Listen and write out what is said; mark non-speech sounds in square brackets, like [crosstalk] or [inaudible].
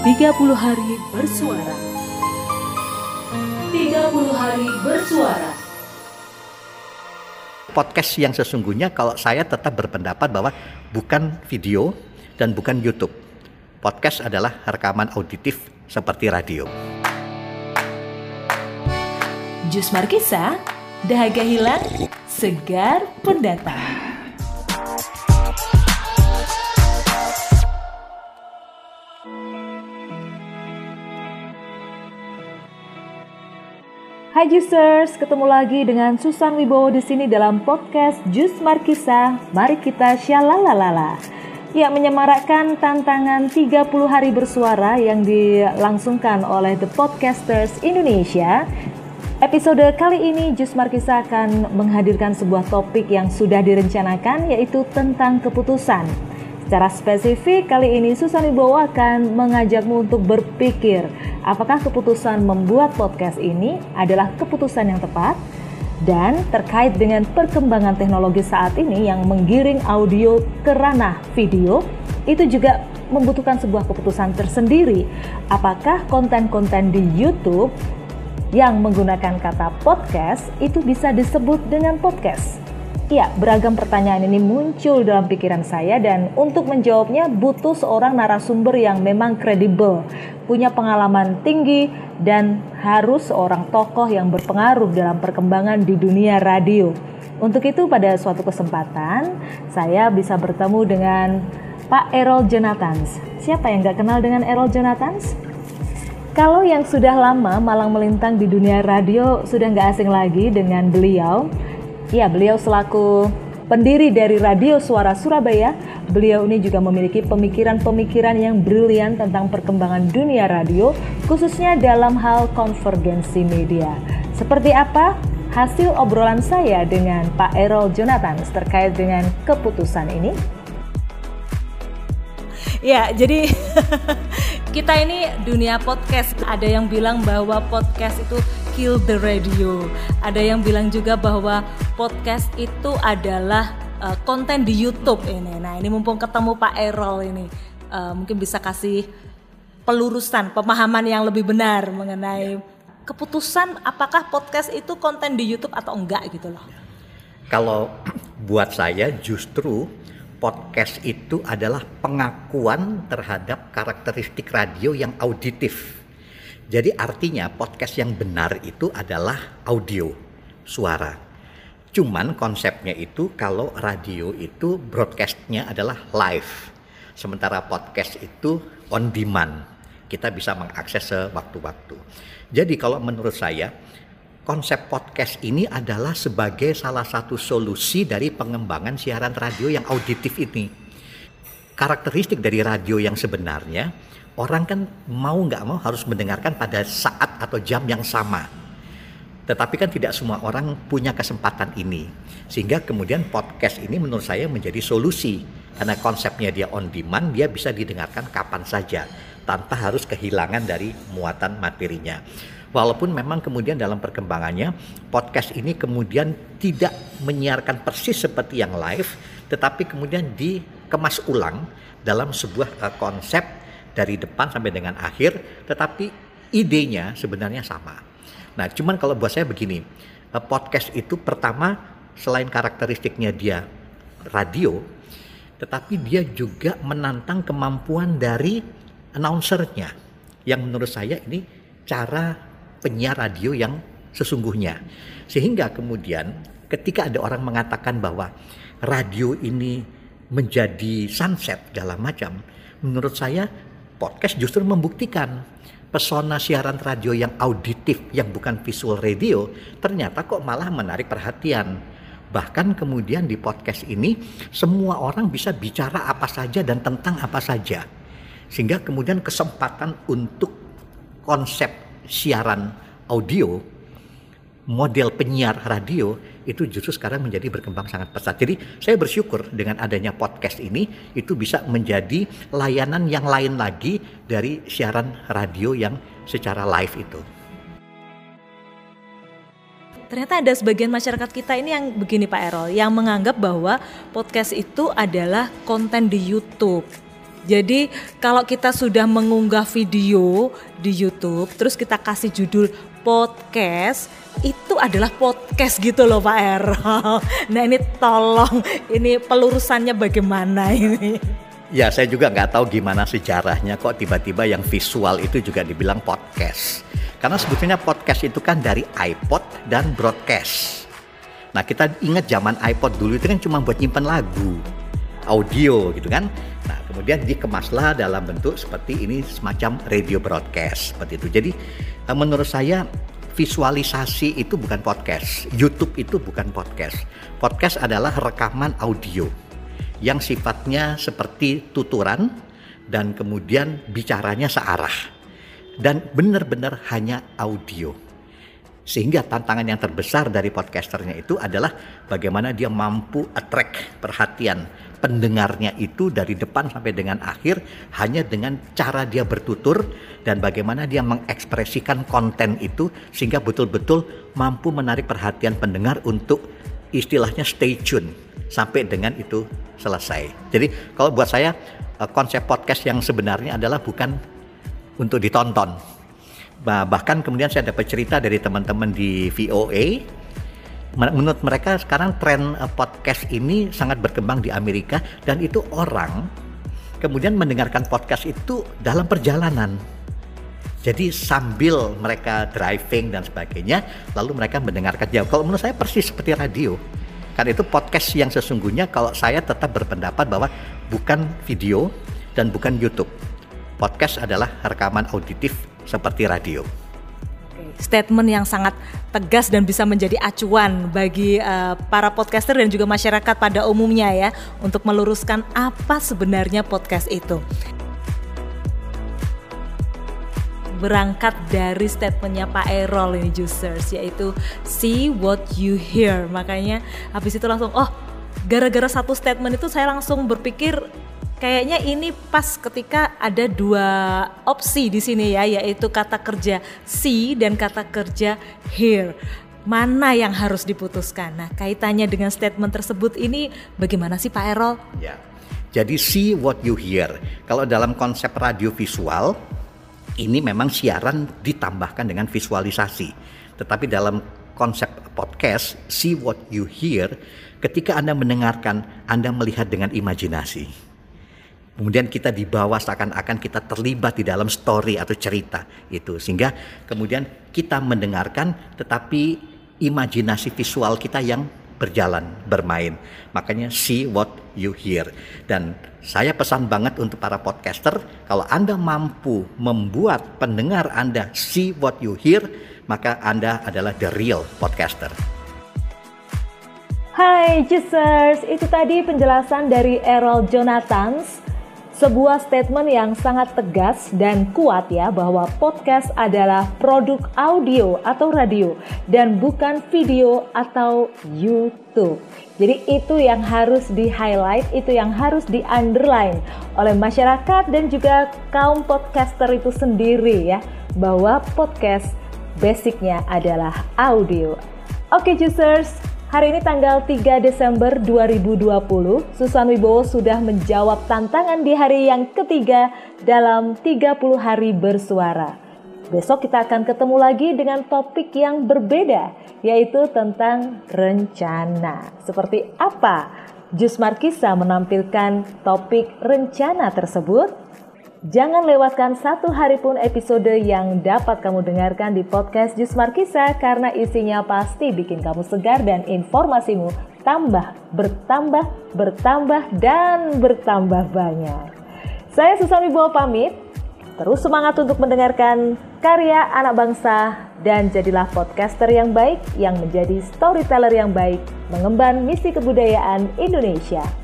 30 hari bersuara. 30 hari bersuara. Podcast yang sesungguhnya kalau saya tetap berpendapat bahwa bukan video dan bukan YouTube. Podcast adalah rekaman auditif seperti radio. Jus Markisa, dahaga hilang, segar pendatang. Hai Juicers, ketemu lagi dengan Susan Wibowo di sini dalam podcast Jus Markisa. Mari kita syalalalala. Ya, menyemarakkan tantangan 30 hari bersuara yang dilangsungkan oleh The Podcasters Indonesia. Episode kali ini Jus Markisa akan menghadirkan sebuah topik yang sudah direncanakan yaitu tentang keputusan. Secara spesifik, kali ini Susan Wibowo akan mengajakmu untuk berpikir apakah keputusan membuat podcast ini adalah keputusan yang tepat? Dan terkait dengan perkembangan teknologi saat ini yang menggiring audio ke ranah video itu juga membutuhkan sebuah keputusan tersendiri. Apakah konten-konten di YouTube yang menggunakan kata podcast itu bisa disebut dengan podcast Ya, beragam pertanyaan ini muncul dalam pikiran saya dan untuk menjawabnya butuh seorang narasumber yang memang kredibel, punya pengalaman tinggi dan harus seorang tokoh yang berpengaruh dalam perkembangan di dunia radio. Untuk itu pada suatu kesempatan saya bisa bertemu dengan Pak Errol Jonathans. Siapa yang gak kenal dengan Errol Jonathans? Kalau yang sudah lama malang melintang di dunia radio sudah nggak asing lagi dengan beliau, Ya, beliau selaku pendiri dari Radio Suara Surabaya, beliau ini juga memiliki pemikiran-pemikiran yang brilian tentang perkembangan dunia radio, khususnya dalam hal konvergensi media. Seperti apa hasil obrolan saya dengan Pak Errol Jonathan terkait dengan keputusan ini? Ya, jadi [laughs] kita ini dunia podcast. Ada yang bilang bahwa podcast itu kill the radio. Ada yang bilang juga bahwa podcast itu adalah uh, konten di YouTube ini. Nah, ini mumpung ketemu Pak Errol ini, uh, mungkin bisa kasih pelurusan, pemahaman yang lebih benar mengenai keputusan apakah podcast itu konten di YouTube atau enggak gitu loh. Kalau [clears throat] buat saya justru podcast itu adalah pengakuan terhadap karakteristik radio yang auditif jadi artinya podcast yang benar itu adalah audio, suara. Cuman konsepnya itu kalau radio itu broadcastnya adalah live. Sementara podcast itu on demand. Kita bisa mengakses sewaktu-waktu. Jadi kalau menurut saya konsep podcast ini adalah sebagai salah satu solusi dari pengembangan siaran radio yang auditif ini. Karakteristik dari radio yang sebenarnya orang kan mau nggak mau harus mendengarkan pada saat atau jam yang sama. Tetapi kan tidak semua orang punya kesempatan ini. Sehingga kemudian podcast ini menurut saya menjadi solusi. Karena konsepnya dia on demand, dia bisa didengarkan kapan saja. Tanpa harus kehilangan dari muatan materinya. Walaupun memang kemudian dalam perkembangannya podcast ini kemudian tidak menyiarkan persis seperti yang live, tetapi kemudian dikemas ulang dalam sebuah uh, konsep dari depan sampai dengan akhir, tetapi idenya sebenarnya sama. Nah, cuman kalau buat saya begini, eh, podcast itu pertama selain karakteristiknya dia radio, tetapi dia juga menantang kemampuan dari announcernya, yang menurut saya ini cara penyiar radio yang sesungguhnya. Sehingga kemudian ketika ada orang mengatakan bahwa radio ini menjadi sunset segala macam, menurut saya podcast justru membuktikan pesona siaran radio yang auditif yang bukan visual radio ternyata kok malah menarik perhatian. Bahkan kemudian di podcast ini semua orang bisa bicara apa saja dan tentang apa saja. Sehingga kemudian kesempatan untuk konsep siaran audio model penyiar radio itu justru sekarang menjadi berkembang sangat pesat. Jadi saya bersyukur dengan adanya podcast ini itu bisa menjadi layanan yang lain lagi dari siaran radio yang secara live itu. Ternyata ada sebagian masyarakat kita ini yang begini Pak Erol, yang menganggap bahwa podcast itu adalah konten di YouTube. Jadi kalau kita sudah mengunggah video di YouTube, terus kita kasih judul podcast, itu adalah podcast gitu loh Pak Er. [laughs] Nah ini tolong, ini pelurusannya bagaimana ini? Ya saya juga nggak tahu gimana sejarahnya kok tiba-tiba yang visual itu juga dibilang podcast. Karena sebetulnya podcast itu kan dari iPod dan broadcast. Nah kita ingat zaman iPod dulu itu kan cuma buat nyimpan lagu, audio gitu kan. Nah kemudian dikemaslah dalam bentuk seperti ini semacam radio broadcast seperti itu. Jadi eh, menurut saya visualisasi itu bukan podcast, YouTube itu bukan podcast. Podcast adalah rekaman audio yang sifatnya seperti tuturan dan kemudian bicaranya searah dan benar-benar hanya audio. Sehingga tantangan yang terbesar dari podcasternya itu adalah bagaimana dia mampu attract perhatian pendengarnya itu dari depan sampai dengan akhir hanya dengan cara dia bertutur dan bagaimana dia mengekspresikan konten itu sehingga betul-betul mampu menarik perhatian pendengar untuk istilahnya stay tune sampai dengan itu selesai. Jadi kalau buat saya eh, konsep podcast yang sebenarnya adalah bukan untuk ditonton. Bahkan kemudian saya dapat cerita dari teman-teman di VOA menurut mereka sekarang tren eh, podcast ini sangat berkembang di Amerika dan itu orang kemudian mendengarkan podcast itu dalam perjalanan. Jadi sambil mereka driving dan sebagainya, lalu mereka mendengarkan jauh. Kalau menurut saya persis seperti radio. Karena itu podcast yang sesungguhnya kalau saya tetap berpendapat bahwa bukan video dan bukan YouTube. Podcast adalah rekaman auditif seperti radio. Statement yang sangat tegas dan bisa menjadi acuan bagi uh, para podcaster dan juga masyarakat pada umumnya ya untuk meluruskan apa sebenarnya podcast itu. berangkat dari statementnya Pak Erol ini Juicers yaitu see what you hear makanya habis itu langsung oh gara-gara satu statement itu saya langsung berpikir kayaknya ini pas ketika ada dua opsi di sini ya yaitu kata kerja see dan kata kerja hear mana yang harus diputuskan nah kaitannya dengan statement tersebut ini bagaimana sih Pak Erol? Ya. Jadi see what you hear. Kalau dalam konsep radio visual ini memang siaran ditambahkan dengan visualisasi. Tetapi dalam konsep podcast, see what you hear, ketika Anda mendengarkan, Anda melihat dengan imajinasi. Kemudian kita dibawa seakan-akan kita terlibat di dalam story atau cerita itu. Sehingga kemudian kita mendengarkan tetapi imajinasi visual kita yang berjalan, bermain. Makanya see what you hear. Dan saya pesan banget untuk para podcaster, kalau Anda mampu membuat pendengar Anda see what you hear, maka Anda adalah the real podcaster. Hai Juicers, itu tadi penjelasan dari Errol Jonathans sebuah statement yang sangat tegas dan kuat ya bahwa podcast adalah produk audio atau radio dan bukan video atau YouTube. Jadi itu yang harus di-highlight, itu yang harus di-underline oleh masyarakat dan juga kaum podcaster itu sendiri ya bahwa podcast basicnya adalah audio. Oke, okay, juicers, Hari ini tanggal 3 Desember 2020, Susan Wibowo sudah menjawab tantangan di hari yang ketiga dalam 30 hari bersuara. Besok kita akan ketemu lagi dengan topik yang berbeda, yaitu tentang rencana. Seperti apa Jus Markisa menampilkan topik rencana tersebut? Jangan lewatkan satu hari pun episode yang dapat kamu dengarkan di podcast Jus Markisa karena isinya pasti bikin kamu segar dan informasimu tambah, bertambah, bertambah, dan bertambah banyak. Saya Susan Wibowo pamit, terus semangat untuk mendengarkan karya anak bangsa dan jadilah podcaster yang baik yang menjadi storyteller yang baik mengemban misi kebudayaan Indonesia.